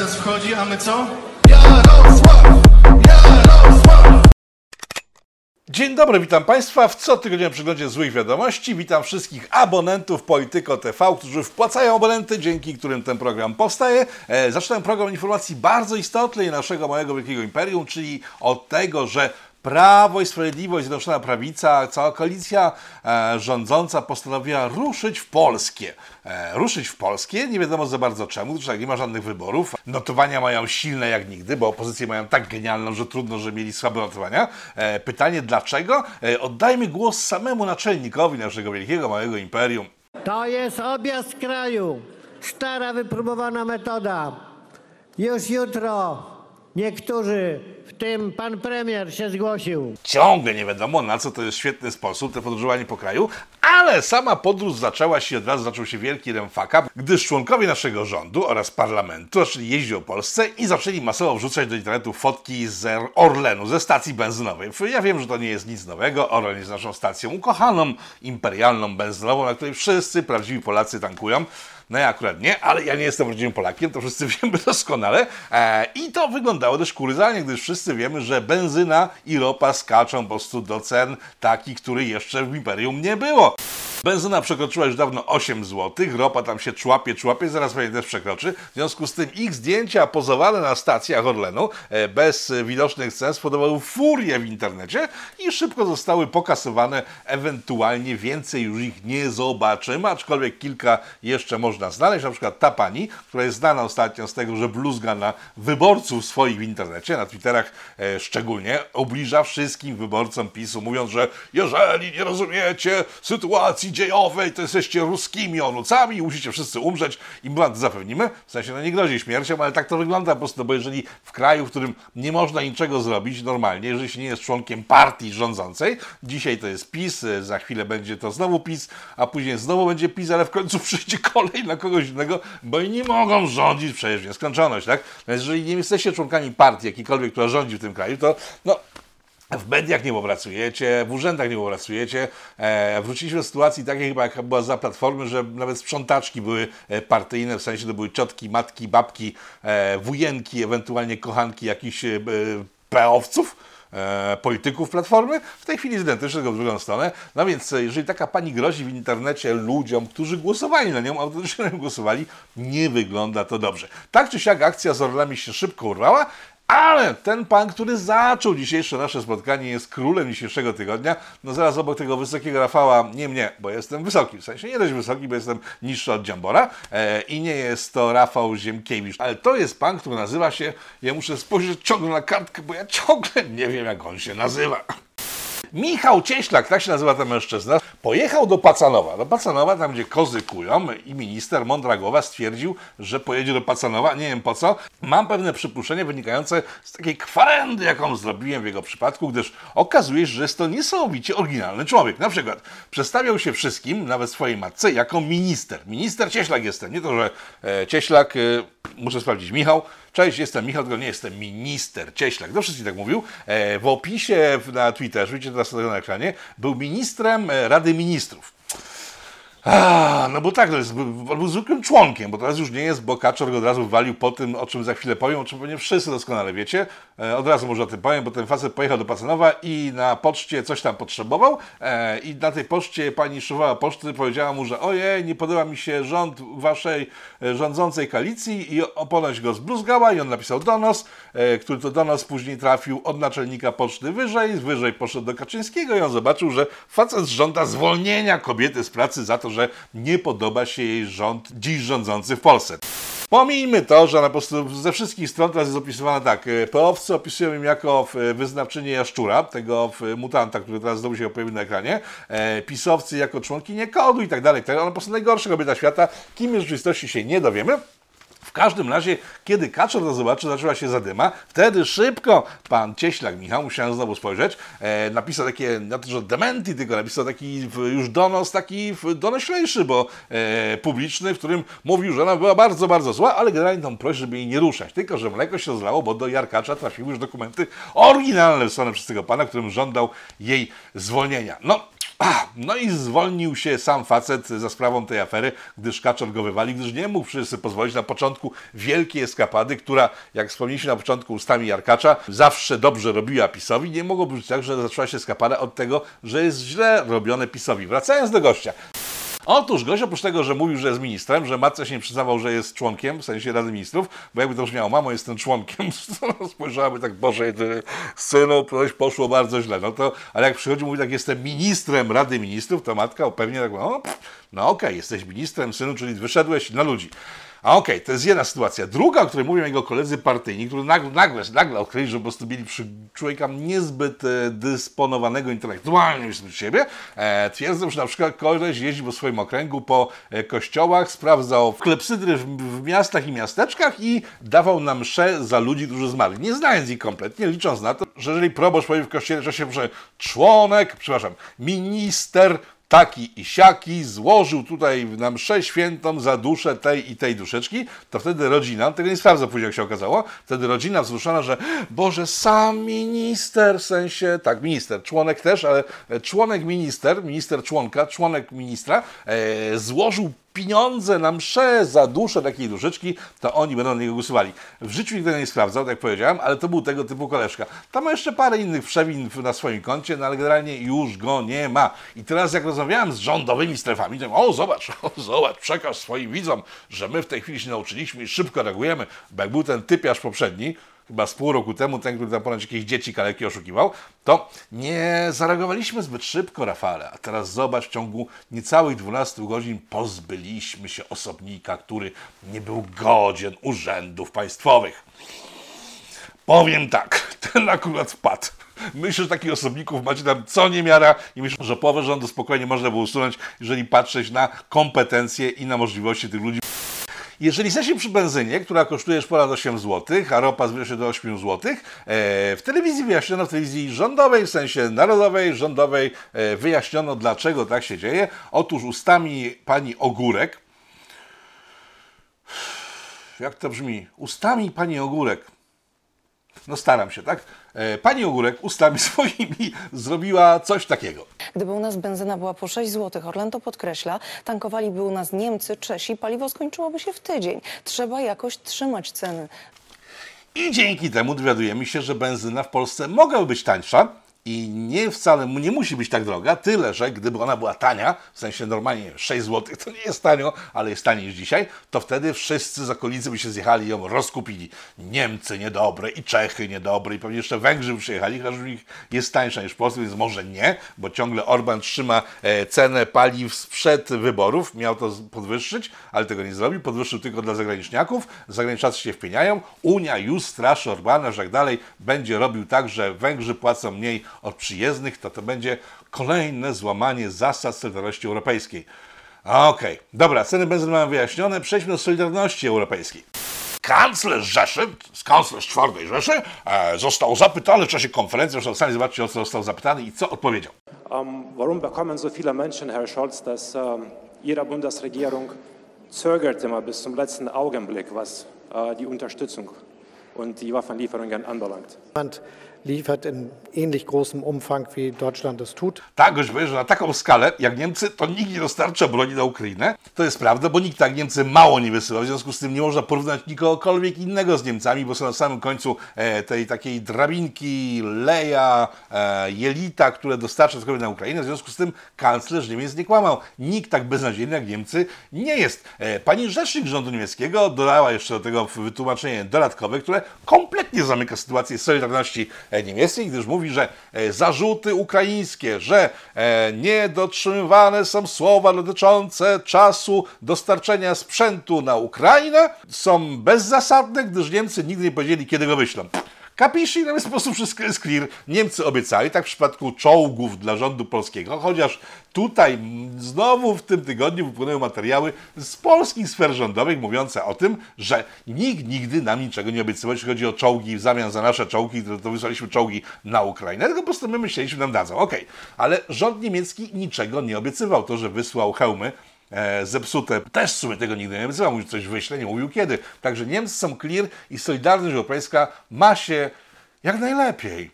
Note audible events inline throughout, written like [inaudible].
wchodzi, a my co? Jarosław! Jarosław! Dzień dobry, witam Państwa w cotygodniowym przeglądzie złych wiadomości. Witam wszystkich abonentów Polityko TV, którzy wpłacają abonenty, dzięki którym ten program powstaje. E, zaczynam program informacji bardzo istotnej naszego małego wielkiego imperium, czyli od tego, że Prawo i Sprawiedliwość, Zjednoczona Prawica, cała koalicja e, rządząca postanowiła ruszyć w Polskie. E, ruszyć w Polskie, nie wiadomo za bardzo czemu, że nie ma żadnych wyborów. Notowania mają silne jak nigdy, bo opozycję mają tak genialną, że trudno, że mieli słabe notowania. E, pytanie dlaczego? E, oddajmy głos samemu naczelnikowi naszego wielkiego, małego imperium. To jest objazd kraju. Stara, wypróbowana metoda. Już jutro niektórzy, tym pan premier, się zgłosił. Ciągle nie wiadomo, na co to jest świetny sposób, to podróżowanie po kraju, ale sama podróż zaczęła się, od razu zaczął się wielki remfaka, gdyż członkowie naszego rządu oraz parlamentu zaczęli jeździć o Polsce i zaczęli masowo wrzucać do internetu fotki z Orlenu, ze stacji benzynowej. Ja wiem, że to nie jest nic nowego, Orlen jest naszą stacją ukochaną, imperialną benzynową, na której wszyscy prawdziwi Polacy tankują. No ja akurat nie, ale ja nie jestem rodzimym Polakiem, to wszyscy [laughs] wiemy doskonale. E, I to wyglądało dość kuryzalnie, gdyż wszyscy wiemy, że benzyna i ropa skaczą po prostu do cen takich, których jeszcze w Imperium nie było. Benzyna przekroczyła już dawno 8 zł, ropa tam się człapie, człapie, zaraz pewnie też przekroczy. W związku z tym ich zdjęcia pozowane na stacjach Orlenu e, bez widocznych cen spowodowały furię w internecie i szybko zostały pokasowane. Ewentualnie więcej już ich nie zobaczymy, aczkolwiek kilka jeszcze można znaleźć. Na przykład ta pani, która jest znana ostatnio z tego, że bluzga na wyborców swoich w internecie, na Twitterach e, szczególnie, obliża wszystkim wyborcom PiSu, mówiąc, że jeżeli nie rozumiecie sytuacji dziejowej, to jesteście ruskimi onucami musicie wszyscy umrzeć i my wam to zapewnimy. W sensie, no nie grozi śmiercią, ale tak to wygląda po prostu, bo jeżeli w kraju, w którym nie można niczego zrobić normalnie, jeżeli się nie jest członkiem partii rządzącej, dzisiaj to jest PiS, za chwilę będzie to znowu PiS, a później znowu będzie PiS, ale w końcu [laughs] przyjdzie kolej na kogoś innego, bo i nie mogą rządzić przecież w nieskończoność, tak? Więc jeżeli nie jesteście członkami partii jakiejkolwiek, która rządzi w tym kraju, to no, w mediach nie opracujecie, w urzędach nie opracujecie. E, wróciliśmy do sytuacji takiej chyba, jaka była za Platformy, że nawet sprzątaczki były e, partyjne, w sensie to były ciotki, matki, babki, e, wujenki, ewentualnie kochanki jakichś e, peowców. E, polityków Platformy, w tej chwili identycznego w drugą stronę. No więc e, jeżeli taka pani grozi w internecie ludziom, którzy głosowali na nią, autentycznie [laughs] głosowali, nie wygląda to dobrze. Tak czy siak akcja z Orlami się szybko urwała, ale ten pan, który zaczął dzisiejsze nasze spotkanie, jest królem dzisiejszego tygodnia. No zaraz obok tego wysokiego Rafała, nie mnie, bo jestem wysoki, w sensie nie dość wysoki, bo jestem niższy od Dziambora e, i nie jest to Rafał Ziemkiewicz, ale to jest pan, który nazywa się, ja muszę spojrzeć ciągle na kartkę, bo ja ciągle nie wiem, jak on się nazywa. Michał Cieślak, tak się nazywa ten mężczyzna, pojechał do Pacanowa. Do Pacanowa, tam gdzie kozy kują i minister mądra głowa stwierdził, że pojedzie do Pacanowa, nie wiem po co. Mam pewne przypuszczenie wynikające z takiej kwarendy, jaką zrobiłem w jego przypadku, gdyż okazuje się, że jest to niesamowicie oryginalny człowiek. Na przykład przedstawiał się wszystkim, nawet swojej matce, jako minister. Minister Cieślak jestem. Nie to, że e, Cieślak, e, muszę sprawdzić, Michał, Cześć, jestem Michał, tylko nie jestem minister Cieślak. Do wszystkich tak mówił. E, w opisie na Twitterze, widzicie teraz na ekranie, był ministrem e, Rady Ministrów. A, no bo tak, to jest, był zwykłym członkiem, bo teraz już nie jest, bo Kaczor od razu walił po tym, o czym za chwilę powiem, o czym pewnie wszyscy doskonale wiecie. E, od razu może o tym powiem, bo ten facet pojechał do Pacanowa i na poczcie coś tam potrzebował e, i na tej poczcie pani szuwała poczty powiedziała mu, że ojej, nie podoba mi się rząd waszej e, rządzącej koalicji i ponoć go zbluzgała i on napisał donos, e, który to donos później trafił od naczelnika poczty wyżej, wyżej poszedł do Kaczyńskiego i on zobaczył, że facet żąda zwolnienia kobiety z pracy za to, że nie podoba się jej rząd dziś rządzący w Polsce. Pomijmy to, że ona po prostu ze wszystkich stron teraz jest opisywana tak. e, Peowcy opisują ją jako e, wyznawczynię jaszczura, tego e, mutanta, który teraz znowu się pojawił na ekranie. E, pisowcy jako członkinię kodu i tak dalej. Ona po prostu najgorsza kobieta świata. Kim jest w rzeczywistości się nie dowiemy. W każdym razie, kiedy Kaczor to zobaczył, zaczęła się zadyma. Wtedy szybko pan Cieślak, Michał, musiałem znowu spojrzeć, e, napisał takie, na to, że dementi, tylko napisał taki w, już donos, taki w, donoślejszy, bo e, publiczny, w którym mówił, że ona była bardzo, bardzo zła, ale generalnie tą proś, żeby jej nie ruszać. Tylko, że mleko się zlało, bo do Jarkacza trafiły już dokumenty oryginalne wysłane przez tego pana, którym żądał jej zwolnienia. No, [clears throat] no i zwolnił się sam facet za sprawą tej afery, gdyż Kaczor go wywali, gdyż nie mógł sobie pozwolić na początku wielkiej eskapady, która, jak wspomnieliśmy na początku ustami Jarkacza, zawsze dobrze robiła PiSowi. Nie mogło być tak, że zaczęła się eskapada od tego, że jest źle robione PiSowi. Wracając do gościa. Otóż gość oprócz tego, że mówił, że jest ministrem, że matce się nie przyznawał, że jest członkiem, w sensie Rady Ministrów, bo jakby to brzmiało, mamo, jestem członkiem, [laughs] spojrzałaby tak, Boże, ty, synu, coś poszło bardzo źle. No to, ale jak przychodzi, mówi tak, jestem ministrem Rady Ministrów, to matka pewnie tak, no, no okej, jesteś ministrem, synu, czyli wyszedłeś na ludzi. A okej, to jest jedna sytuacja. Druga, o której mówią jego koledzy partyjni, którzy nagle, nagle, nagle odkryli, że po prostu byli przy człowieka niezbyt e, dysponowanego intelektualnie wśród siebie, e, twierdzą, że na przykład koleś jeździł po swoim okręgu po e, kościołach, sprawdzał klepsydry w, w miastach i miasteczkach i dawał nam msze za ludzi, którzy zmarli. Nie znając ich kompletnie, licząc na to, że jeżeli proboszcz powie w kościele, że się, że członek, przepraszam, minister taki i siaki złożył tutaj na mszę świętą za duszę tej i tej duszeczki, to wtedy rodzina, tego nie sprawdzę później jak się okazało, wtedy rodzina wzruszona, że Boże, sam minister, w sensie, tak, minister, członek też, ale członek minister, minister członka, członek ministra, e, złożył pieniądze na mszę za duszę takiej duszeczki, to oni będą na niego głosowali. W życiu nigdy nie sprawdzał, tak jak powiedziałem, ale to był tego typu koleżka. Tam ma jeszcze parę innych przewin na swoim koncie, no ale generalnie już go nie ma. I teraz jak rozmawiałem z rządowymi strefami, to o zobacz, [laughs] o zobacz, przekaż swoim widzom, że my w tej chwili się nauczyliśmy i szybko reagujemy, bo jak był ten typiarz poprzedni, chyba z pół roku temu, ten, który tam ponad jakieś dzieci kaleki oszukiwał, to nie zareagowaliśmy zbyt szybko, Rafale. A teraz zobacz, w ciągu niecałych 12 godzin pozbyliśmy się osobnika, który nie był godzien urzędów państwowych. Powiem tak, [laughs] ten akurat wpadł. Myślę, że takich osobników macie tam co niemiara i myślę, że połowę rządu spokojnie można było usunąć, jeżeli patrzeć na kompetencje i na możliwości tych ludzi. Jeżeli jesteście przy benzynie, która kosztuje już ponad 8 zł, a ropa zbliża się do 8 zł, e, w telewizji wyjaśniono, w telewizji rządowej, w sensie narodowej, rządowej, e, wyjaśniono, dlaczego tak się dzieje. Otóż ustami pani Ogórek, jak to brzmi? Ustami pani Ogórek, no staram się, tak? E, Pani Ogórek ustami [laughs] swoimi zrobiła coś takiego. Gdyby u nas benzyna była po 6 zł, Orlen to podkreśla, tankowaliby u nas Niemcy, Czesi, paliwo skończyłoby się w tydzień. Trzeba jakoś trzymać ceny. I dzięki temu dowiadujemy się, że benzyna w Polsce mogła być tańsza i nie wcale nie musi być tak droga, tyle że gdyby ona była tania, w sensie normalnie 6 zł to nie jest tanio, ale jest taniej niż dzisiaj, to wtedy wszyscy z okolicy by się zjechali i ją rozkupili. Niemcy niedobre i Czechy niedobre i pewnie jeszcze Węgrzy by przyjechali, chociaż u nich jest tańsza niż w Polsce, więc może nie, bo ciągle Orban trzyma e, cenę paliw sprzed wyborów, miał to podwyższyć, ale tego nie zrobił, podwyższył tylko dla zagraniczniaków, zagraniczniacy się wpieniają, Unia już straszy Orbana, że jak dalej będzie robił tak, że Węgrzy płacą mniej od przyjezdnych, to to będzie kolejne złamanie zasad Solidarności Europejskiej. Okej, dobra, ceny benzyny mamy wyjaśnione, przejdźmy do Solidarności Europejskiej. Kanclerz Rzeszy, kanclerz czwartej Rzeszy, e, został zapytany w czasie konferencji, zresztą sami zobaczcie, o co został zapytany i co odpowiedział. Ähm, warum bekommen so viele Menschen, Herr Scholz, dass ähm, Ihre Bundesregierung zögert immer bis zum letzten Augenblick, was äh, die Unterstützung und die Waffenlieferungen anbelangt? Deutschland liefert in ähnlich großem Umfang, wie Deutschland es tut. Tak, powie, że na taką skalę, jak Niemcy, to nikt nie dostarcza broni na Ukrainę. To jest prawda, bo nikt tak Niemcy mało nie wysyła. W związku z tym nie można porównać nikogokolwiek innego z Niemcami, bo są na samym końcu e, tej takiej drabinki, leja, e, jelita, które dostarcza tylko na Ukrainę. W związku z tym kanclerz Niemiec nie kłamał. Nikt tak beznadziejny jak Niemcy nie jest. E, pani rzecznik rządu niemieckiego dodała jeszcze do tego wytłumaczenie dodatkowe, które kompletnie zamyka sytuację Solidarności niemieckiej, gdyż mówi, że e, zarzuty ukraińskie, że e, nie dotrzymywane są słowa dotyczące czasu dostarczenia sprzętu na Ukrainę, są bezzasadne, gdyż Niemcy nigdy nie powiedzieli, kiedy go wyślą. Kapiszy i w ten sposób wszystko jest clear. Niemcy obiecali, tak w przypadku czołgów dla rządu polskiego, chociaż tutaj znowu w tym tygodniu wypłynęły materiały z polskich sfer rządowych mówiące o tym, że nikt nigdy nam niczego nie obiecywał, jeśli chodzi o czołgi w zamian za nasze czołgi, to, to wysłaliśmy czołgi na Ukrainę, tylko po prostu my myśleliśmy, nam dadzą. Okej, ale rząd niemiecki niczego nie obiecywał. To, że wysłał hełmy, e, zepsute. Też w sumie tego nigdy nie obiecywał, mówił, coś wyśle, nie mówił kiedy. Także Niemcy są clear i Solidarność Europejska ma się jak najlepiej.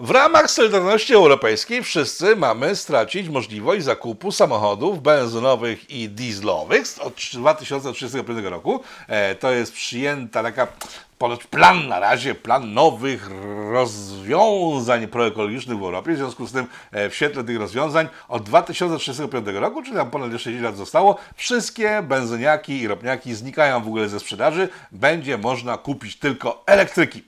W ramach Solidarności Europejskiej wszyscy mamy stracić możliwość zakupu samochodów benzynowych i dieslowych od 2035 roku. E, to jest przyjęta taka ponoć plan na razie, plan nowych rozwiązań proekologicznych w Europie. W związku z tym e, w świetle tych rozwiązań od 2035 roku, czyli tam ponad jeszcze 10 lat zostało, wszystkie benzyniaki i ropniaki znikają w ogóle ze sprzedaży. Będzie można kupić tylko elektryki.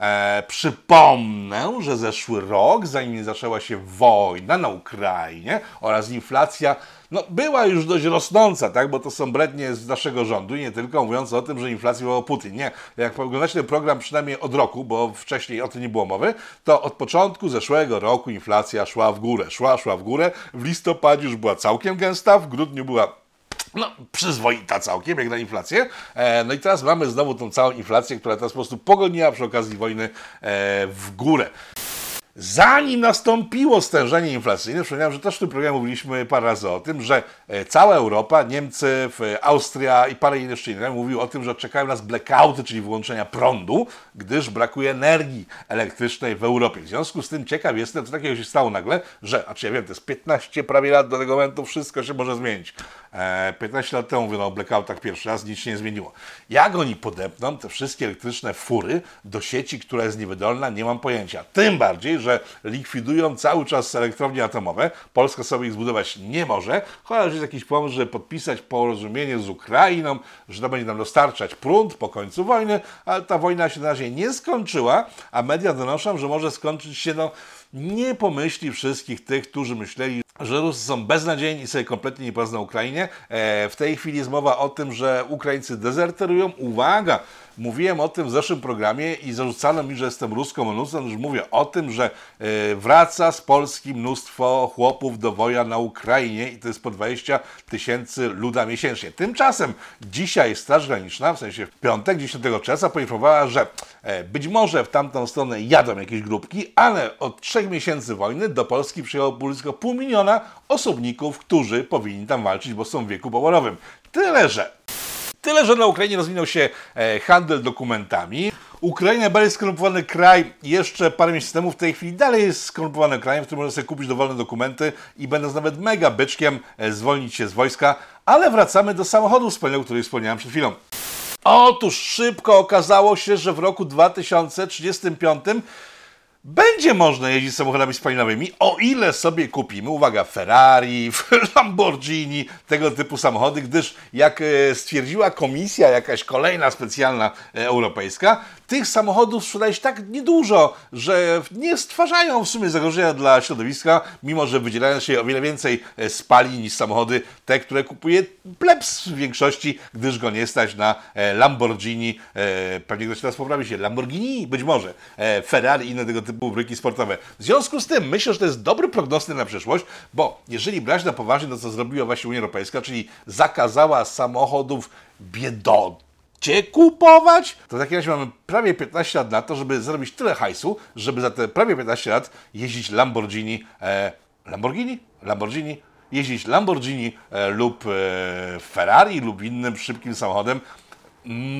E, przypomnę, że zeszły rok, zanim zaczęła się wojna na Ukrainie oraz inflacja, no, była już dość rosnąca, tak? bo to są brednie z naszego rządu i nie tylko, mówiąc o tym, że inflacja była Putin. Nie, jak oglądacie ten program przynajmniej od roku, bo wcześniej o tym nie było mowy, to od początku zeszłego roku inflacja szła w górę, szła, szła w górę. W listopadzie już była całkiem gęsta, w grudniu była no, przyzwoita całkiem, jak na inflację. E, no i teraz mamy znowu tą całą inflację, która teraz po prostu pogoniła przy okazji wojny e, w górę. Zanim nastąpiło stężenie inflacyjne, przypomniałem, że też w tym programie mówiliśmy parę razy o tym, że e, cała Europa, Niemcy, w- Austria i parę innych jeszcze innych mówił o tym, że czekają nas blackouty, czyli wyłączenia prądu, gdyż brakuje energii elektrycznej w Europie. W związku z tym ciekaw jestem, co takiego się stało nagle, że, a czy ja wiem, to jest 15 prawie lat do tego momentu, wszystko się może zmienić. E, 15 lat temu mówiono o blackoutach pierwszy raz, nic się nie zmieniło. Jak oni podepną te wszystkie elektryczne fury do sieci, która jest niewydolna, nie mam pojęcia. Tym bardziej, że likwidują cały czas elektrownie atomowe. Polska sobie ich zbudować nie może. Chociaż jest jakiś pomysł, żeby podpisać porozumienie z Ukrainą, że to będzie nam dostarczać prąd po końcu wojny, ale ta wojna się na razie nie skończyła, a media donoszą, że może skończyć się no nie pomyśli wszystkich tych, którzy myśleli, że Ruscy są beznadziejni i sobie kompletnie nie poradzą na Ukrainie. E, w tej chwili jest mowa o tym, że Ukraińcy dezerterują. Uwaga! Mówiłem o tym w zeszłym programie i zarzucano mi, że jestem ruską onusem, już mówię o tym, że e, wraca z Polski mnóstwo chłopów do woja na Ukrainie i to jest po 20 tysięcy luda miesięcznie. Tymczasem dzisiaj Straż Graniczna, w sensie w piątek, 10 czerwca, poinformowała, że e, być może w tamtą stronę jadą jakieś grupki, ale od trzech miesięcy wojny do Polski przyjechało blisko pół miliona osobników, którzy powinni tam walczyć, bo są w wieku poborowym. Tyle, że Tyle, że na Ukrainie rozwinął się e, handel dokumentami. Ukraina, bardziej skorumpowany kraj, jeszcze parę miesięcy temu, w tej chwili dalej jest skorumpowanym krajem, w którym można sobie kupić dowolne dokumenty i będąc nawet mega byczkiem, e, zwolnić się z wojska. Ale wracamy do samochodu wspólnego, o którym wspomniałem przed chwilą. Otóż szybko okazało się, że w roku 2035 będzie można jeździć samochodami spalinowymi, o ile sobie kupimy, uwaga, Ferrari, [laughs] Lamborghini, tego typu samochody, gdyż jak e, stwierdziła komisja jakaś kolejna specjalna e, europejska, tych samochodów sprzedaje się tak niedużo, że nie stwarzają w sumie zagrożenia dla środowiska, mimo że wydzielają się o wiele więcej e, spalin niż samochody te, które kupuje plebs w większości, gdyż go nie stać na e, Lamborghini, e, pewnie ktoś teraz poprawi się, Lamborghini, być może, Ferrari i inne tego typu bryki sportowe. W związku z tym myślę, że to jest dobry prognostyk na przyszłość, bo jeżeli brać na poważnie to, co zrobiła właśnie Unia Europejska, czyli zakazała samochodów biedocie kupować, to w takim razie mamy prawie 15 lat na to, żeby zrobić tyle hajsu, żeby za te prawie 15 lat jeździć Lamborghini, e, Lamborghini? Lamborghini? Jeździć Lamborghini e, lub e, Ferrari lub innym szybkim samochodem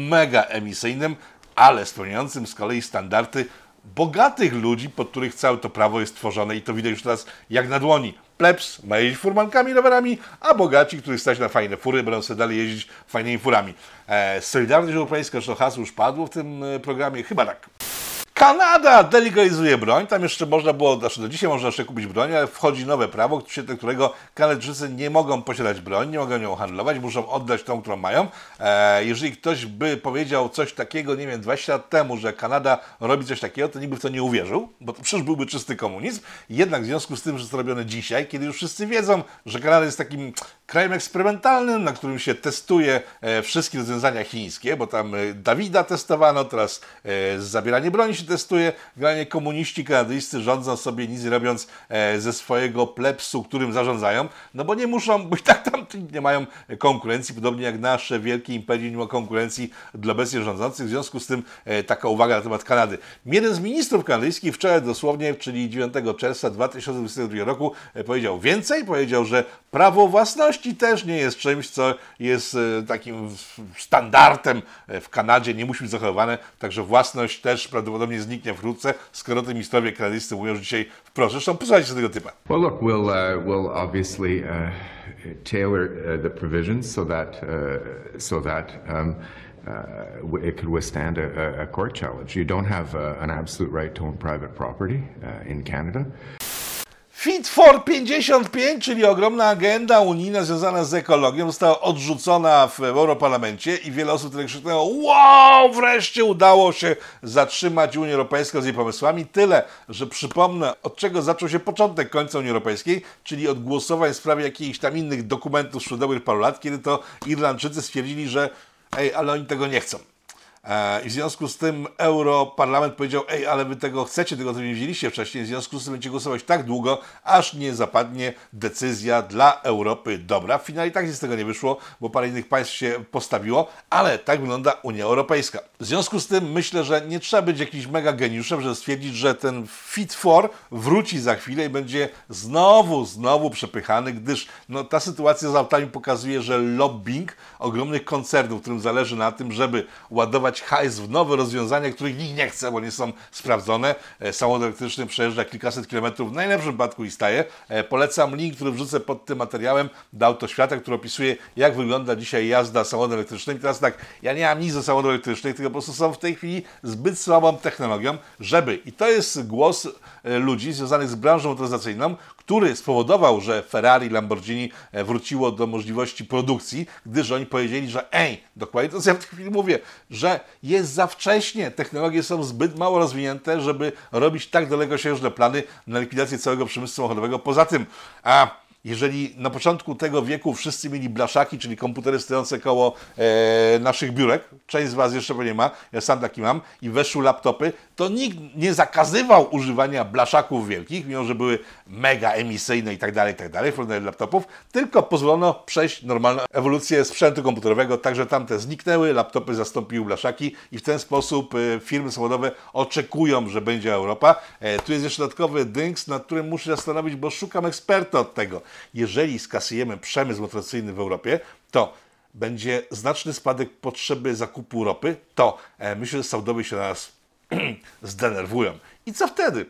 mega emisyjnym, ale spełniającym z kolei standardy bogatych ludzi, pod których całe to prawo jest tworzone i to widać już teraz jak na dłoni. Plebs ma jeździć furmankami, rowerami, a bogaci, których stać na fajne fury, będą sobie dalej jeździć fajnymi furami. E, Solidarność Europejska, że to hasło już padło w tym e, programie? Chyba tak. Kanada delegalizuje broń. Tam jeszcze można było, znaczy do dzisiaj można jeszcze kupić broń, ale wchodzi nowe prawo, świetle którego Kanadyjczycy nie mogą posiadać broń, nie mogą nią handlować, muszą oddać tą, którą mają. E, jeżeli ktoś by powiedział coś takiego, nie wiem, 20 lat temu, że Kanada robi coś takiego, to nikt by w to nie uwierzył, bo to przecież byłby czysty komunizm. Jednak w związku z tym, że jest to robione dzisiaj, kiedy już wszyscy wiedzą, że Kanada jest takim krajem eksperymentalnym, na którym się testuje e, wszystkie rozwiązania chińskie, bo tam e, Dawida testowano, teraz zabieranie broni się testuje. Generalnie komuniści kanadyjscy rządzą sobie nic robiąc e, ze swojego plepsu, którym zarządzają, no bo nie muszą, bo i tak tam [laughs] nie mają konkurencji, podobnie jak nasze wielkie imperium nie ma konkurencji dla obecnie rządzących. W związku z tym e, taka uwaga na temat Kanady. Jeden z ministrów kanadyjskich wczoraj dosłownie, czyli 9 czerwca 2022 roku e, powiedział więcej, powiedział, że prawo własności też nie jest czymś, co jest takim standardem w Kanadzie, nie musi być zachowywane, także własność też prawdopodobnie prawdopodobnie zniknie wkrótce, skoro te mówią, że dzisiaj. Zresztą posłuchajcie tego typa. Well, look, we'll uh, we'll obviously uh, tailor uh, the provisions so that uh, so that um, uh, it could withstand a, a- a court challenge. You don't have uh, an absolute right to own private property uh, in Canada. Fit for 55, czyli ogromna agenda unijna związana z ekologią, została odrzucona w Europarlamencie i wiele osób wtedy krzyknęło wow, wreszcie udało się zatrzymać Unię Europejską z jej pomysłami. Tyle, że przypomnę, od czego zaczął się początek końca Unii Europejskiej, czyli od głosowań w sprawie jakichś tam innych dokumentów dobrych paru lat, kiedy to Irlandczycy stwierdzili, że ej, ale oni tego nie chcą. E, I w związku z tym Europarlament powiedział, ej, ale wy tego chcecie, tego nie wzięliście wcześniej, w związku z tym będziecie głosować tak długo, aż nie zapadnie decyzja dla Europy dobra. W finale i tak nic z tego nie wyszło, bo parę innych państw się postawiło, ale tak wygląda Unia Europejska. W związku z tym myślę, że nie trzeba być jakimś mega geniuszem, żeby stwierdzić, że ten Fit for wróci za chwilę i będzie znowu, znowu przepychany, gdyż no, ta sytuacja z autami pokazuje, że lobbying ogromnych koncernów, którym zależy na tym, żeby ładować hajs w nowe rozwiązania, których nikt nie chce, bo nie są sprawdzone. E, Samochód elektryczny przejeżdża kilkaset kilometrów, w najlepszym wypadku i staje. E, Polecam link, który wrzucę pod tym materiałem do Autoświata, który opisuje, jak wygląda dzisiaj jazda samochodem elektrycznym. Teraz tak, ja nie mam nic do samochodów elektrycznych, tylko po prostu są w tej chwili zbyt słabą technologią, żeby, i to jest głos ludzi związanych z branżą motoryzacyjną, który spowodował, że Ferrari, Lamborghini e, wróciło do możliwości produkcji, gdyż oni powiedzieli, że ej, dokładnie to co ja w tej chwili mówię, że jest za wcześnie, technologie są zbyt mało rozwinięte, żeby robić tak dalekosiężne plany na likwidację całego przemysłu samochodowego. Poza tym, a jeżeli na początku tego wieku wszyscy mieli blaszaki, czyli komputery stojące koło e, naszych biurek, część z Was jeszcze pewnie ma, ja sam taki mam, i weszły laptopy, to nikt nie zakazywał używania blaszaków wielkich, mimo że były mega emisyjne i tak dalej, i tak dalej, laptopów, tylko pozwolono przejść normalną ewolucję sprzętu komputerowego, także tamte zniknęły, laptopy zastąpiły blaszaki i w ten sposób e, firmy samochodowe oczekują, że będzie Europa. E, tu jest jeszcze dodatkowy dynks, nad którym muszę zastanowić, bo szukam eksperta od tego. Jeżeli skasujemy przemysł motoryzacyjny w Europie, to będzie znaczny spadek potrzeby zakupu ropy, to e, myślę, że Saudowie się na nas [clears throat] zdenerwują. I co wtedy?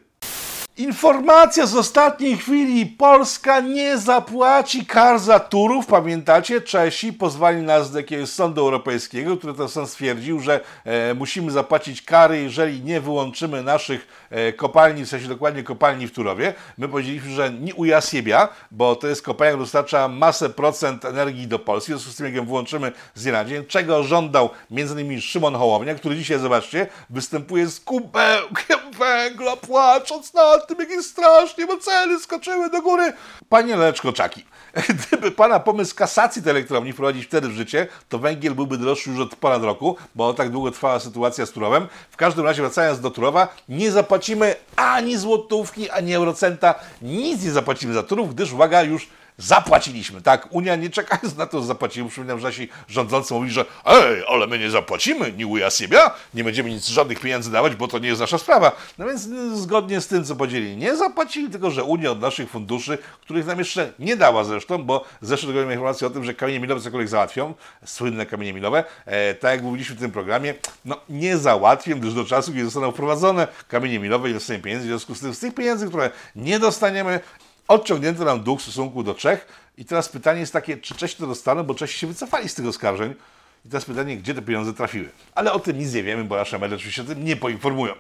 Informacja z ostatniej chwili. Polska nie zapłaci kar za Turów. Pamiętacie? Czesi pozwali nas do jakiegoś sądu europejskiego, który to sąd stwierdził, że e, musimy zapłacić kary, jeżeli nie wyłączymy naszych e, kopalni, w sensie dokładnie kopalni w Turowie. My powiedzieliśmy, że nie ujasiebia, bo to jest kopalnia, która dostarcza masę procent energii do Polski. W związku z tym, jak ją wyłączymy z dnia na dzień, czego żądał m.in. Szymon Hołownia, który dzisiaj, zobaczcie, występuje z kubełkiem węgla, płacząc nad tym, jak jest strasznie, bo ceny skoczyły do góry. Panie Leczko Czaki, [laughs] gdyby pana pomysł kasacji tej elektrowni wprowadzić wtedy w życie, to węgiel byłby droższy już od ponad roku, bo tak długo trwała sytuacja z Turowem. W każdym razie, wracając do Turowa, nie zapłacimy ani złotówki, ani eurocenta, nic nie zapłacimy za Turów, gdyż, uwaga, już zapłaciliśmy, tak? Unia nie czekając na to, że zapłacimy. Przypominam, że nasi rządzący mówili, że ej, ale my nie zapłacimy, nie uja siebie, nie będziemy nic, żadnych pieniędzy dawać, bo to nie jest nasza sprawa. No więc y, zgodnie z tym, co powiedzieli, nie zapłacili, tylko że Unia od naszych funduszy, których nam jeszcze nie dała zresztą, bo tylko mamy informację o tym, że kamienie milowe cokolwiek załatwią, słynne kamienie milowe, e, tak jak mówiliśmy w tym programie, no nie załatwię, gdyż do czasu, kiedy zostaną wprowadzone kamienie milowe i dostaniemy pieniędzy, w związku z tym z tych pieniędzy, które nie dostaniemy, odciągnięto nam dług w stosunku do Czech. I teraz pytanie jest takie, czy Czesi to dostaną, bo Czesi się wycofali z tych oskarżeń. I teraz pytanie, gdzie te pieniądze trafiły. Ale o tym nic nie wiemy, bo nasze media oczywiście o tym nie poinformują.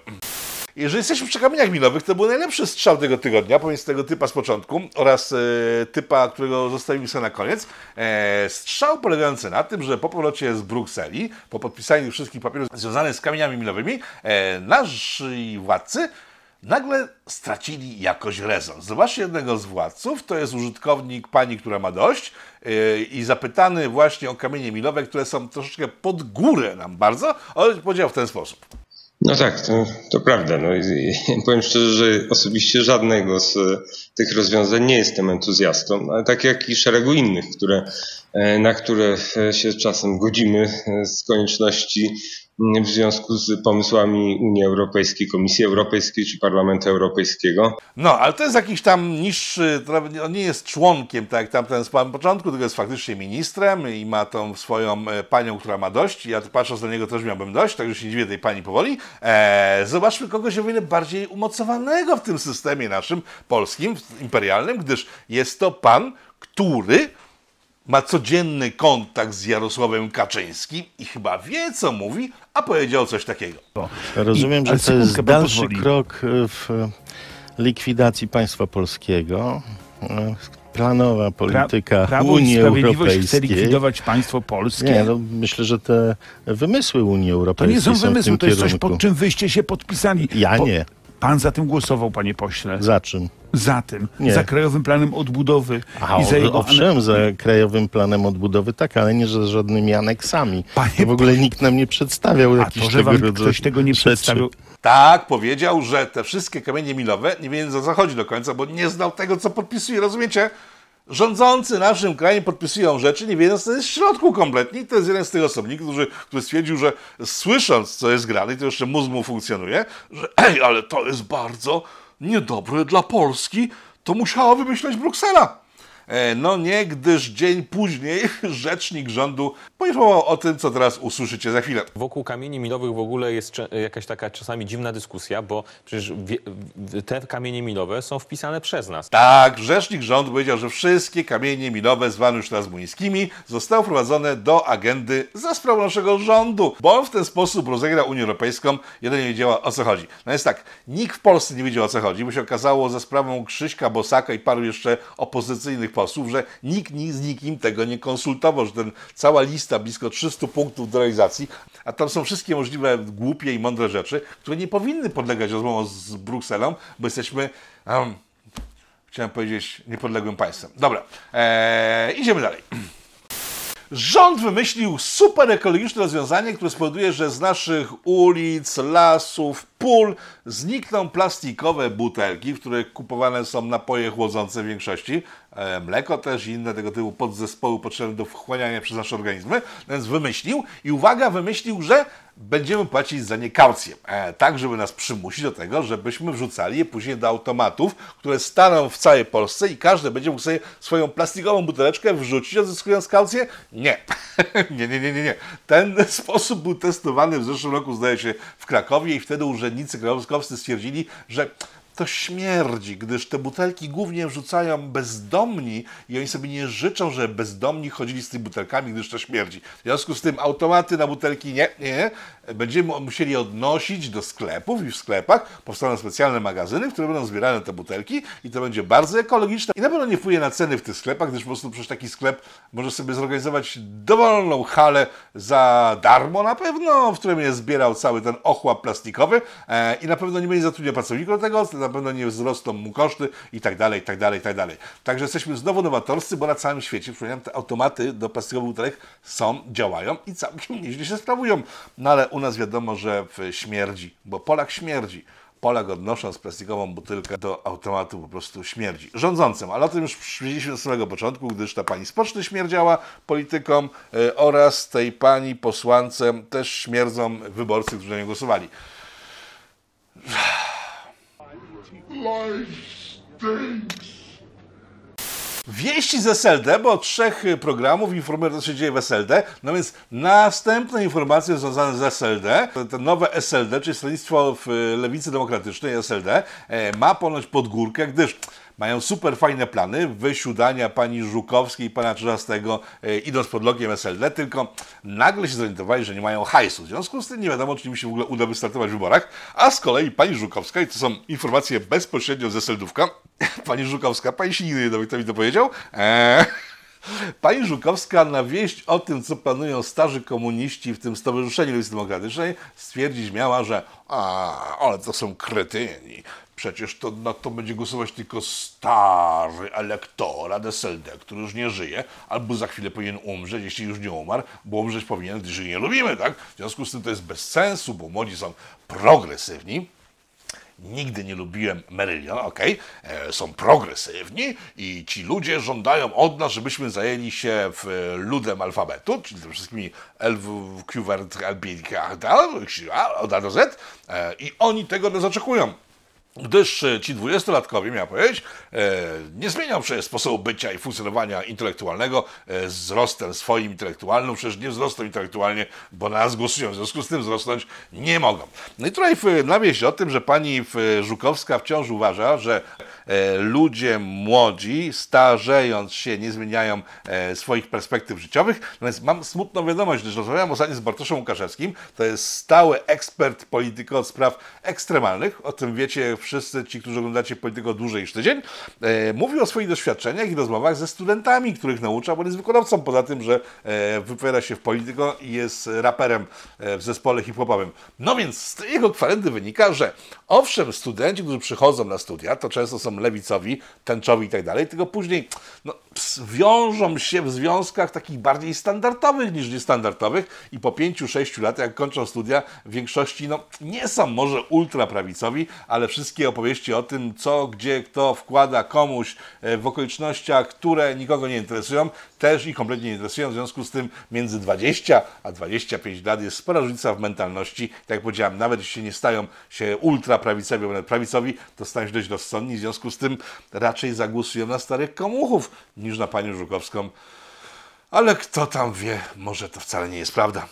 Jeżeli jesteśmy przy kamieniach milowych, to był najlepszy strzał tego tygodnia, pomiędzy tego typa z początku oraz e, typa, którego zostawimy sobie na koniec. E, strzał polegający na tym, że po powrocie z Brukseli, po podpisaniu wszystkich papierów związanych z kamieniami milowymi, e, nasi władcy nagle stracili jakoś rezon. Zobaczcie jednego z władców, to jest użytkownik pani, która ma dość yy, i zapytany właśnie o kamienie milowe, które są troszeczkę pod górę nam bardzo, on powiedział w ten sposób. No tak, to, to prawda. No, i, i [laughs] powiem szczerze, że osobiście żadnego z e, tych rozwiązań nie jestem entuzjastą, ale tak jak i szeregu innych, które, e, na które e, się czasem godzimy z konieczności w związku z pomysłami Unii Europejskiej, Komisji Europejskiej czy Parlamentu Europejskiego. No, ale to jest jakiś tam niższy, on nie jest członkiem, tak jak tamten z początku, tylko jest faktycznie ministrem i ma tą swoją e, panią, która ma dość. Ja tu patrząc na niego też miałbym dość, także się nie dziwię tej pani powoli. Eee, zobaczmy kogoś o wiele bardziej umocowanego w tym systemie naszym polskim, imperialnym, gdyż jest to pan, który ma codzienny kontakt z Jarosławem Kaczyńskim i chyba wie, co mówi, a powiedział coś takiego. Rozumiem, I- że to jest dalszy pozwoli. krok w likwidacji państwa polskiego. Planowa polityka Prawo i Unii Sprawiedliwość chce Europejskiej. likwidować państwo polskie. Nie, no, myślę, że te wymysły Unii to Europejskiej nie są w wymysły, tym to jest coś, kierunku. pod czym wyście się podpisali. Ja Po- nie. Pan za tym głosował, panie pośle. Za czym? Za tym. Nie. Za Krajowym Planem Odbudowy. A, i za jego owszem, za Krajowym Planem Odbudowy tak, ale nie za żadnymi aneksami. Panie w ogóle nikt nam nie przedstawiał A jakichś to, że tego wam rodzaju ktoś tego nie rzeczy. przedstawił. Tak, powiedział, że te wszystkie kamienie milowe nie wiedział, co zachodzi do końca, bo nie znał tego, co podpisuje, rozumiecie? Rządzący naszym krajem podpisują rzeczy, nie wiedząc, co jest w środku kompletnie. I to jest jeden z tych osobników, który, który stwierdził, że słysząc, co jest grane, i to jeszcze mózg mu funkcjonuje, że [clears throat] ej, ale to jest bardzo niedobre dla Polski, to musiała wymyśleć Bruksela. E, No nie, gdyż dzień później [laughs] rzecznik rządu poinformował o tym, co teraz usłyszycie za chwilę. Wokół kamieni milowych w ogóle jest jakaś taka czasami dziwna dyskusja, bo przecież te kamienie milowe są wpisane przez nas. Tak, rzecznik rządu powiedział, że wszystkie kamienie milowe zwane już teraz muńskimi zostały wprowadzone do agendy za sprawą naszego rządu, bo on w ten sposób rozegra Unię Europejską, jeden nie wiedziała o co chodzi. No jest tak, nikt w Polsce nie wiedział o co chodzi, bo się okazało za sprawą Krzyśka Bosaka i paru jeszcze opozycyjnych posłów, że nikt ni- z nikim tego nie konsultował, że ten cała lista blisko 300 punktów do realizacji, a tam są wszystkie możliwe głupie i mądre rzeczy, które nie powinny podlegać rozmowom z Brukselą, bo jesteśmy... em, Chciałem powiedzieć niepodległym państwem. Dobra, eee, idziemy dalej. Rząd wymyślił super ekologiczne rozwiązanie, które spowoduje, że z naszych ulic, lasów, pól znikną plastikowe butelki, w których kupowane są napoje chłodzące w większości, mleko też i inne tego typu podzespoły potrzebne do wchłaniania przez nasze organizmy. Więc wymyślił i uwaga, wymyślił, że będziemy płacić za nie kaucję. E, tak, żeby nas przymusić do tego, żebyśmy wrzucali je później do automatów, które staną w całej Polsce i każdy będzie mógł sobie swoją plastikową buteleczkę wrzucić, odzyskując kaucję? Nie. [laughs] nie, nie, nie, nie, nie. Ten [laughs] sposób był testowany w zeszłym roku, zdaje się, w Krakowie i wtedy urzędnicy krakowscy stwierdzili, że to śmierdzi, gdyż te butelki głównie wrzucają bezdomni i oni sobie nie życzą, że bezdomni chodzili z tymi butelkami, gdyż to śmierdzi. W związku z tym automaty na butelki nie, nie. Będziemy musieli odnosić do sklepów i w sklepach powstaną specjalne magazyny, w które będą zbierane te butelki i to będzie bardzo ekologiczne i na pewno nie wpłynie na ceny w tych sklepach, gdyż po prostu przecież taki sklep może sobie zorganizować dowolną halę za darmo na pewno, w którym jest zbierał cały ten ochłap plastikowy e, i na pewno nie będzie zatrudniał pracowników do tego, na pewno nie wzrosną mu koszty i tak dalej, i tak dalej, i tak dalej. Także jesteśmy znowu nowatorscy, bo na całym świecie, przypominam, te automaty do plastikowych butelek są, działają i całkiem nieźle się sprawują. No ale u nas wiadomo, że w śmierdzi, bo Polak śmierdzi. Polak odnosząc plastikową butelkę do automatu po prostu śmierdzi. Rządzącym, ale o tym już przyjęliśmy od samego początku, gdyż ta pani z poczty śmierdziała politykom e, oraz tej pani posłance też śmierdzą wyborcy, którzy na nią głosowali. Wieści z SLD, bo od trzech y, programów informuje, co się dzieje w SLD. No więc następne informacje związane z SLD, to, nowe SLD, czyli Stronnictwo w y, Lewicy Demokratycznej SLD, e, ma ponoć podgórkę, gdyż mają super fajne plany wysiudania pani Żukowskiej i pana Czyżastego e, idąc pod logiem SLD, tylko nagle się zorientowali, że nie mają hajsu. W związku z tym nie wiadomo, czy im się w ogóle uda wystartować w wyborach, a z kolei pani Żukowska, i to są informacje bezpośrednio ze SLD-ówka, [laughs] pani Żukowska, pani się nigdy nie kto mi to powiedział, eee, [laughs] Pani Żukowska na wieść o tym, co planują starzy komuniści w tym Stowarzyszeniu Lewicy Demokratycznej, stwierdzić miała, że a, ale to są kretyni. Przecież to, na to będzie głosować tylko stary elektorat SLD, który już nie żyje, albo za chwilę powinien umrzeć, jeśli już nie umarł, bo umrzeć powinien, gdyż jej nie lubimy, tak? W związku z tym to jest bez sensu, bo młodzi są progresywni. nigdy nie lubiłem Merylion, okej, e, są progresywni i ci ludzie żądają od nas, żebyśmy zajęli się w, ludem alfabetu, czyli tymi wszystkimi L, W, Q, L, B, K, D, od A do Z e, i oni tego nas oczekują. Gdyż e, ci dwudziestolatkowie, miałem powiedzieć, e, nie zmienią przecież sposobu bycia i funkcjonowania intelektualnego e, wzrostem swoim intelektualnym, przecież nie wzrosną intelektualnie, bo na nas głosują, w związku z tym wzrosnąć nie mogą. No i tutaj w, na wieść o tym, że pani Żukowska wciąż uważa, że ludzie młodzi, starzejąc się, nie zmieniają e, swoich perspektyw życiowych. Natomiast mam smutną wiadomość, gdyż rozmawiałem ostatnio z Bartoszem Łukaszewskim, to jest stały ekspert polityko od spraw ekstremalnych, o tym wiecie wszyscy ci, którzy oglądacie polityko dłużej niż tydzień, e, mówił o swoich doświadczeniach i rozmowach ze studentami, których naucza, bo jest wykonawcą, poza tym, że e, wypowiada się w polityko i jest raperem e, w zespole hip-hopowym. No więc z jego kwarendy wynika, że owszem, studenci, którzy przychodzą na studia, to często są lewicowi, tęczowi i tak dalej, tylko później no, wiążą się w związkach takich bardziej standardowych niż niestandardowych i po pięciu, sześciu latach, jak kończą studia, w większości no, nie są może ultraprawicowi, ale wszystkie opowieści o tym, co, gdzie, kto wkłada komuś e, w okolicznościach, które nikogo nie interesują, też ich kompletnie nie interesują. W związku z tym między 20 a 25 lat jest spora różnica w mentalności. Tak jak powiedziałem, nawet jeśli nie stają się ultraprawicowi, nawet prawicowi, to stają się dość rozsądni. W związku z tym raczej zagłosują na starych komuchów niż na panią Żukowską. Ale kto tam wie, może to wcale nie jest prawda.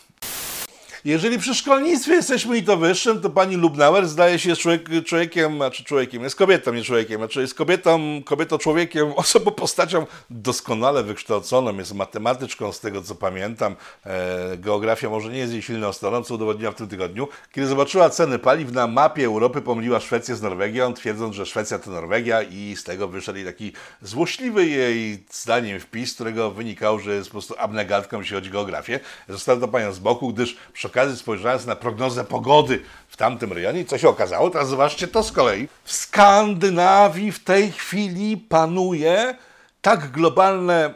Jeżeli przy szkolnictwie jesteśmy i to wyższym, to pani Lubnauer zdaje się jest człowiek, człowiekiem, znaczy człowiekiem, jest kobietą, nie człowiekiem, znaczy jest kobietą, kobietą człowiekiem, [laughs] osobą, postacią doskonale wykształconą, jest matematyczką z tego co pamiętam, e, geografia może nie jest jej silną stroną, co udowodniła w tym tygodniu. Kiedy zobaczyła ceny paliw na mapie Europy, pomyliła Szwecję z Norwegią, twierdząc, że Szwecja to Norwegia i z tego wyszedł jej taki złośliwy jej zdaniem wpis, z którego wynikało, że jest po prostu abnegatką, jeśli chodzi o geografię. Została to panią z boku, gdyż przy okazji spojrzałem na prognozę pogody w tamtym rejonie i co się okazało? Teraz zobaczcie to z kolei. W Skandynawii w tej chwili panuje tak globalne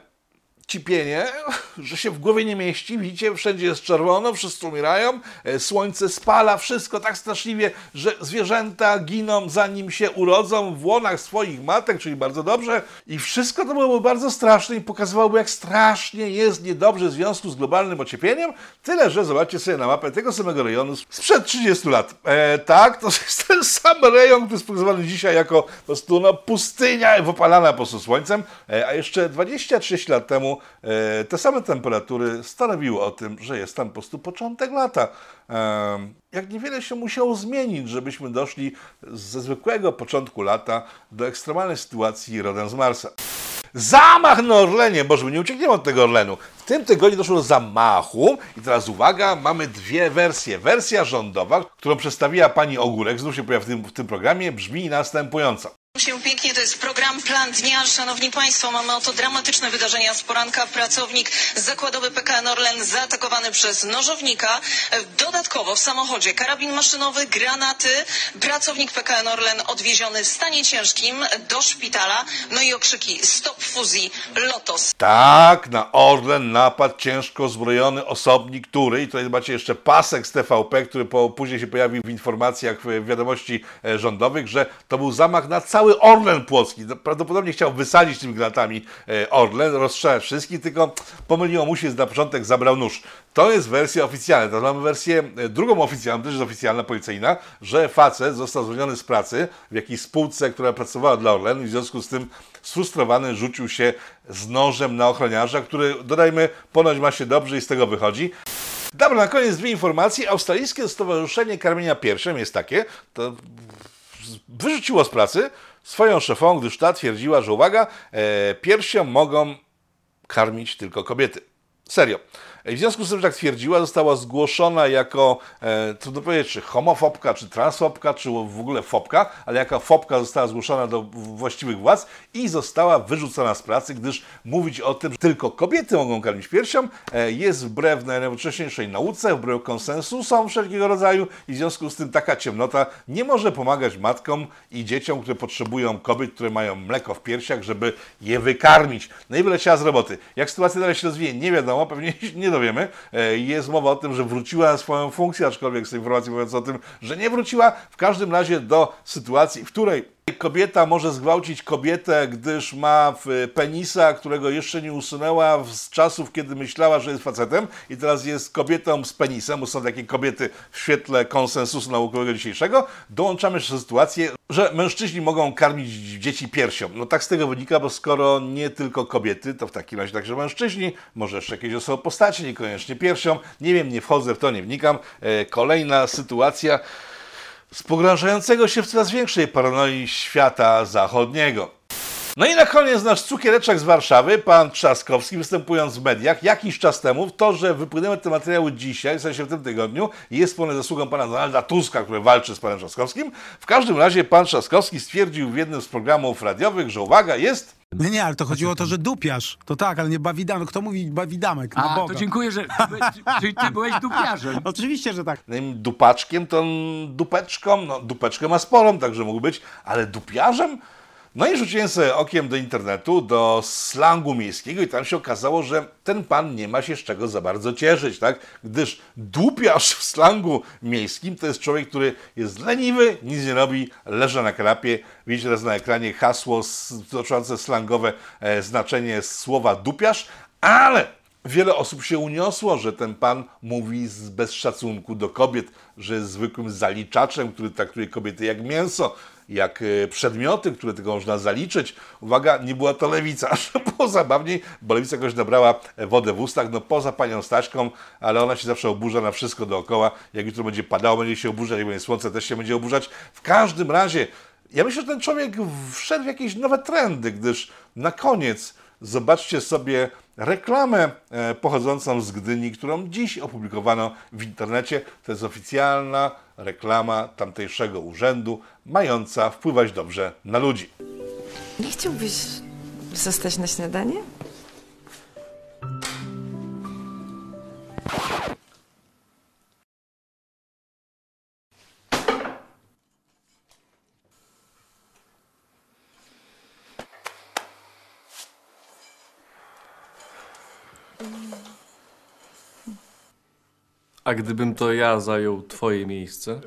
cipienie, [laughs] że się w głowie nie mieści. Widzicie, wszędzie jest czerwono, wszyscy umierają, e, słońce spala, wszystko tak straszliwie, że zwierzęta giną zanim się urodzą w łonach swoich matek, czyli bardzo dobrze. I wszystko to byłoby bardzo straszne i pokazywałoby, jak strasznie jest niedobrze w związku z globalnym ociepieniem. Tyle, że zobaczcie sobie na mapę tego samego rejonu sprzed 30 lat. E, tak, to [laughs] jest ten sam rejon, który jest pokazywany dzisiaj jako po prostu no, pustynia wypalana po prostu słońcem, e, a jeszcze 23 lat temu e, te same temperatury stanowiły o tym, że jest tam po prostu początek lata. E, jak niewiele się musiało zmienić, żebyśmy doszli ze zwykłego początku lata do ekstremalnej sytuacji rodem z Marsa. Zamach na Orlenie, bo my nie uciekniemy od tego Orlenu. W tym tygodniu doszło do zamachu i teraz uwaga, mamy dwie wersje. Wersja rządowa, którą przedstawiła pani Ogórek, znów się pojawia w tym, w tym programie, brzmi następująco. Się pięknie, to jest program Plan Dnia. Szanowni Państwo, mamy oto dramatyczne wydarzenia z poranka. Pracownik zakładowy PKN Orlen zaatakowany przez nożownika. Dodatkowo w samochodzie karabin maszynowy, granaty. Pracownik PKN Orlen odwieziony w stanie ciężkim do szpitala. No i okrzyki stop fuzji, Lotos. Tak, na Orlen napadł ciężko zbrojony osobnik, który, i tutaj macie jeszcze pasek z TVP, który po, później się pojawił w informacjach, w wiadomości e, rządowych, że to był zamach na cały Orlen Płocki. No, Prawdopodobnie chciał wysadzić tymi granatami e, Orlen, rozstrzelać wszystkich, tylko pomyliło mu się, na początek zabrał nóż. To jest wersja oficjalna. Teraz mamy wersję e, drugą oficjalną, też jest oficjalna, policyjna, że facet został zwolniony z pracy w jakiejś spółce, która pracowała dla Orlenu i w związku z tym sfrustrowany rzucił się z nożem na ochroniarza, który, dodajmy, ponoć ma się dobrze i z tego wychodzi. Dobra, na koniec dwie informacje. Australijskie Stowarzyszenie Karmienia Piersią jest takie, to wyrzuciło z pracy swoją szefą, gdyż ta twierdziła, że uwaga, e, piersią mogą karmić tylko kobiety. Serio. W związku z tym, że tak twierdziła, została zgłoszona jako, e, trudno powiedzieć, czy homofobka, czy transfobka, czy w ogóle fobka, ale jako fobka została zgłoszona do właściwych władz i została wyrzucona z pracy, gdyż mówić o tym, że tylko kobiety mogą karmić piersią, e, jest wbrew najnowocześniejszej nauce, wbrew konsensusom wszelkiego rodzaju i w związku z tym taka ciemnota nie może pomagać matkom i dzieciom, które potrzebują kobiet, które mają mleko w piersiach, żeby je wykarmić. No i wyleciała z roboty. Jak sytuacja dalej się rozwinie, nie wiadomo, pewnie [laughs] nie dowiemy. E, Jest mowa o tym, że wróciła na swoją funkcję, aczkolwiek z tej informacji mówiąc o tym, że nie wróciła. W każdym razie do sytuacji, w której Kobieta może zgwałcić kobietę, gdyż ma w penisa, którego jeszcze nie usunęła z czasów, kiedy myślała, że jest facetem i teraz jest kobietą z penisem, bo są takie kobiety w świetle konsensusu naukowego dzisiejszego. Dołączamy jeszcze sytuację, że mężczyźni mogą karmić dzieci piersią. No tak z tego wynika, bo skoro nie tylko kobiety, to w takim razie także mężczyźni, może jeszcze jakieś osoby postaci, niekoniecznie piersią. Nie wiem, nie wchodzę w to, nie wnikam. E, Kolejna sytuacja z pogrążającego się w coraz większej paranoi świata zachodniego. No i na koniec nasz cukiereczek z Warszawy, pan Trzaskowski, występując w mediach jakiś czas temu, to, że wypłynęły te materiały dzisiaj, w sensie w tym tygodniu, jest wspólne zasługą pana Donalda Tuska, który walczy z panem Trzaskowskim. W każdym razie pan Trzaskowski stwierdził w jednym z programów radiowych, że uwaga, jest Nie, nie, ale to chodziło o to, że dupiasz. To tak, ale nie bawidamek. Kto mówi bawidamek? Na A, Boga. to dziękuję, że [laughs] czyli ty byłeś dupiarzem. Oczywiście, że tak. dupaczkiem, to dupeczką, no dupeczkę ma sporą, także mógł być, ale dupiarzem? No i rzuciłem sobie okiem do internetu, do slangu miejskiego i tam się okazało, że ten pan nie ma się z czego za bardzo cieszyć, tak? Gdyż dupiarz w slangu miejskim to jest człowiek, który jest leniwy, nic nie robi, leży na kanapie. Widzicie teraz na ekranie hasło dotyczące slangowe e, znaczenie słowa dupiarz, ale Wiele osób się uniosło, że ten pan mówi z, bez szacunku do kobiet, że jest zwykłym zaliczaczem, który traktuje kobiety jak mięso, jak e, przedmioty, które tylko można zaliczyć. Uwaga, nie była to lewica, [laughs] aż było zabawniej, bo lewica jakoś nabrała e, wodę w ustach, no poza panią Staśką, ale ona się zawsze oburza na wszystko dookoła. Jak jutro będzie padało, będzie się oburzać, jak będzie słońce, też się będzie oburzać. W każdym razie, ja myślę, że ten człowiek wszedł w jakieś nowe trendy, gdyż na koniec zobaczcie sobie reklamę e, pochodzącą z Gdyni, którą dziś opublikowano w internecie. To jest oficjalna reklama tamtejszego urzędu, mająca wpływać dobrze na ludzi. Nie chciałbyś zostać na śniadanie? A gdybym to ja zajął twoje miejsce?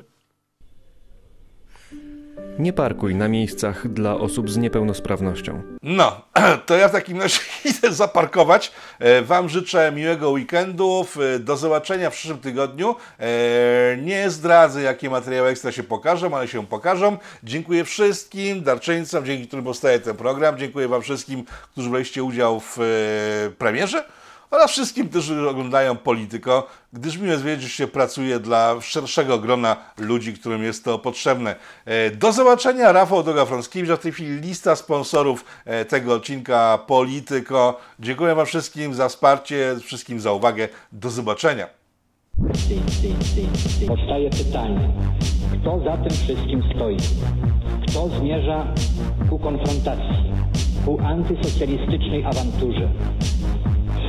Nie parkuj na miejscach dla osób z niepełnosprawnością. No, [clears throat] to ja w takim razie [laughs] idę zaparkować. E, Wam życzę miłego weekendu. Do zobaczenia w przyszłym tygodniu. E, Nie zdradzę, jakie materiały ekstra się pokażą, ale się pokażą. Dziękuję wszystkim darczyńcom, dzięki którym powstaje ten program. Dziękuję Wam wszystkim, którzy braliście udział w e, premierze oraz wszystkim, którzy oglądają Polityko, gdyż miło jest się pracuje dla szerszego grona ludzi, którym jest to potrzebne. E, Do zobaczenia, Rafał Doga-Frąckiewicz, a w tej chwili lista sponsorów e, tego odcinka Polityko. Dziękuję Wam wszystkim za wsparcie, wszystkim za uwagę. Do zobaczenia. Powstaje pytanie, kto za tym wszystkim stoi? Kto zmierza ku konfrontacji, ku antysocjalistycznej awanturze?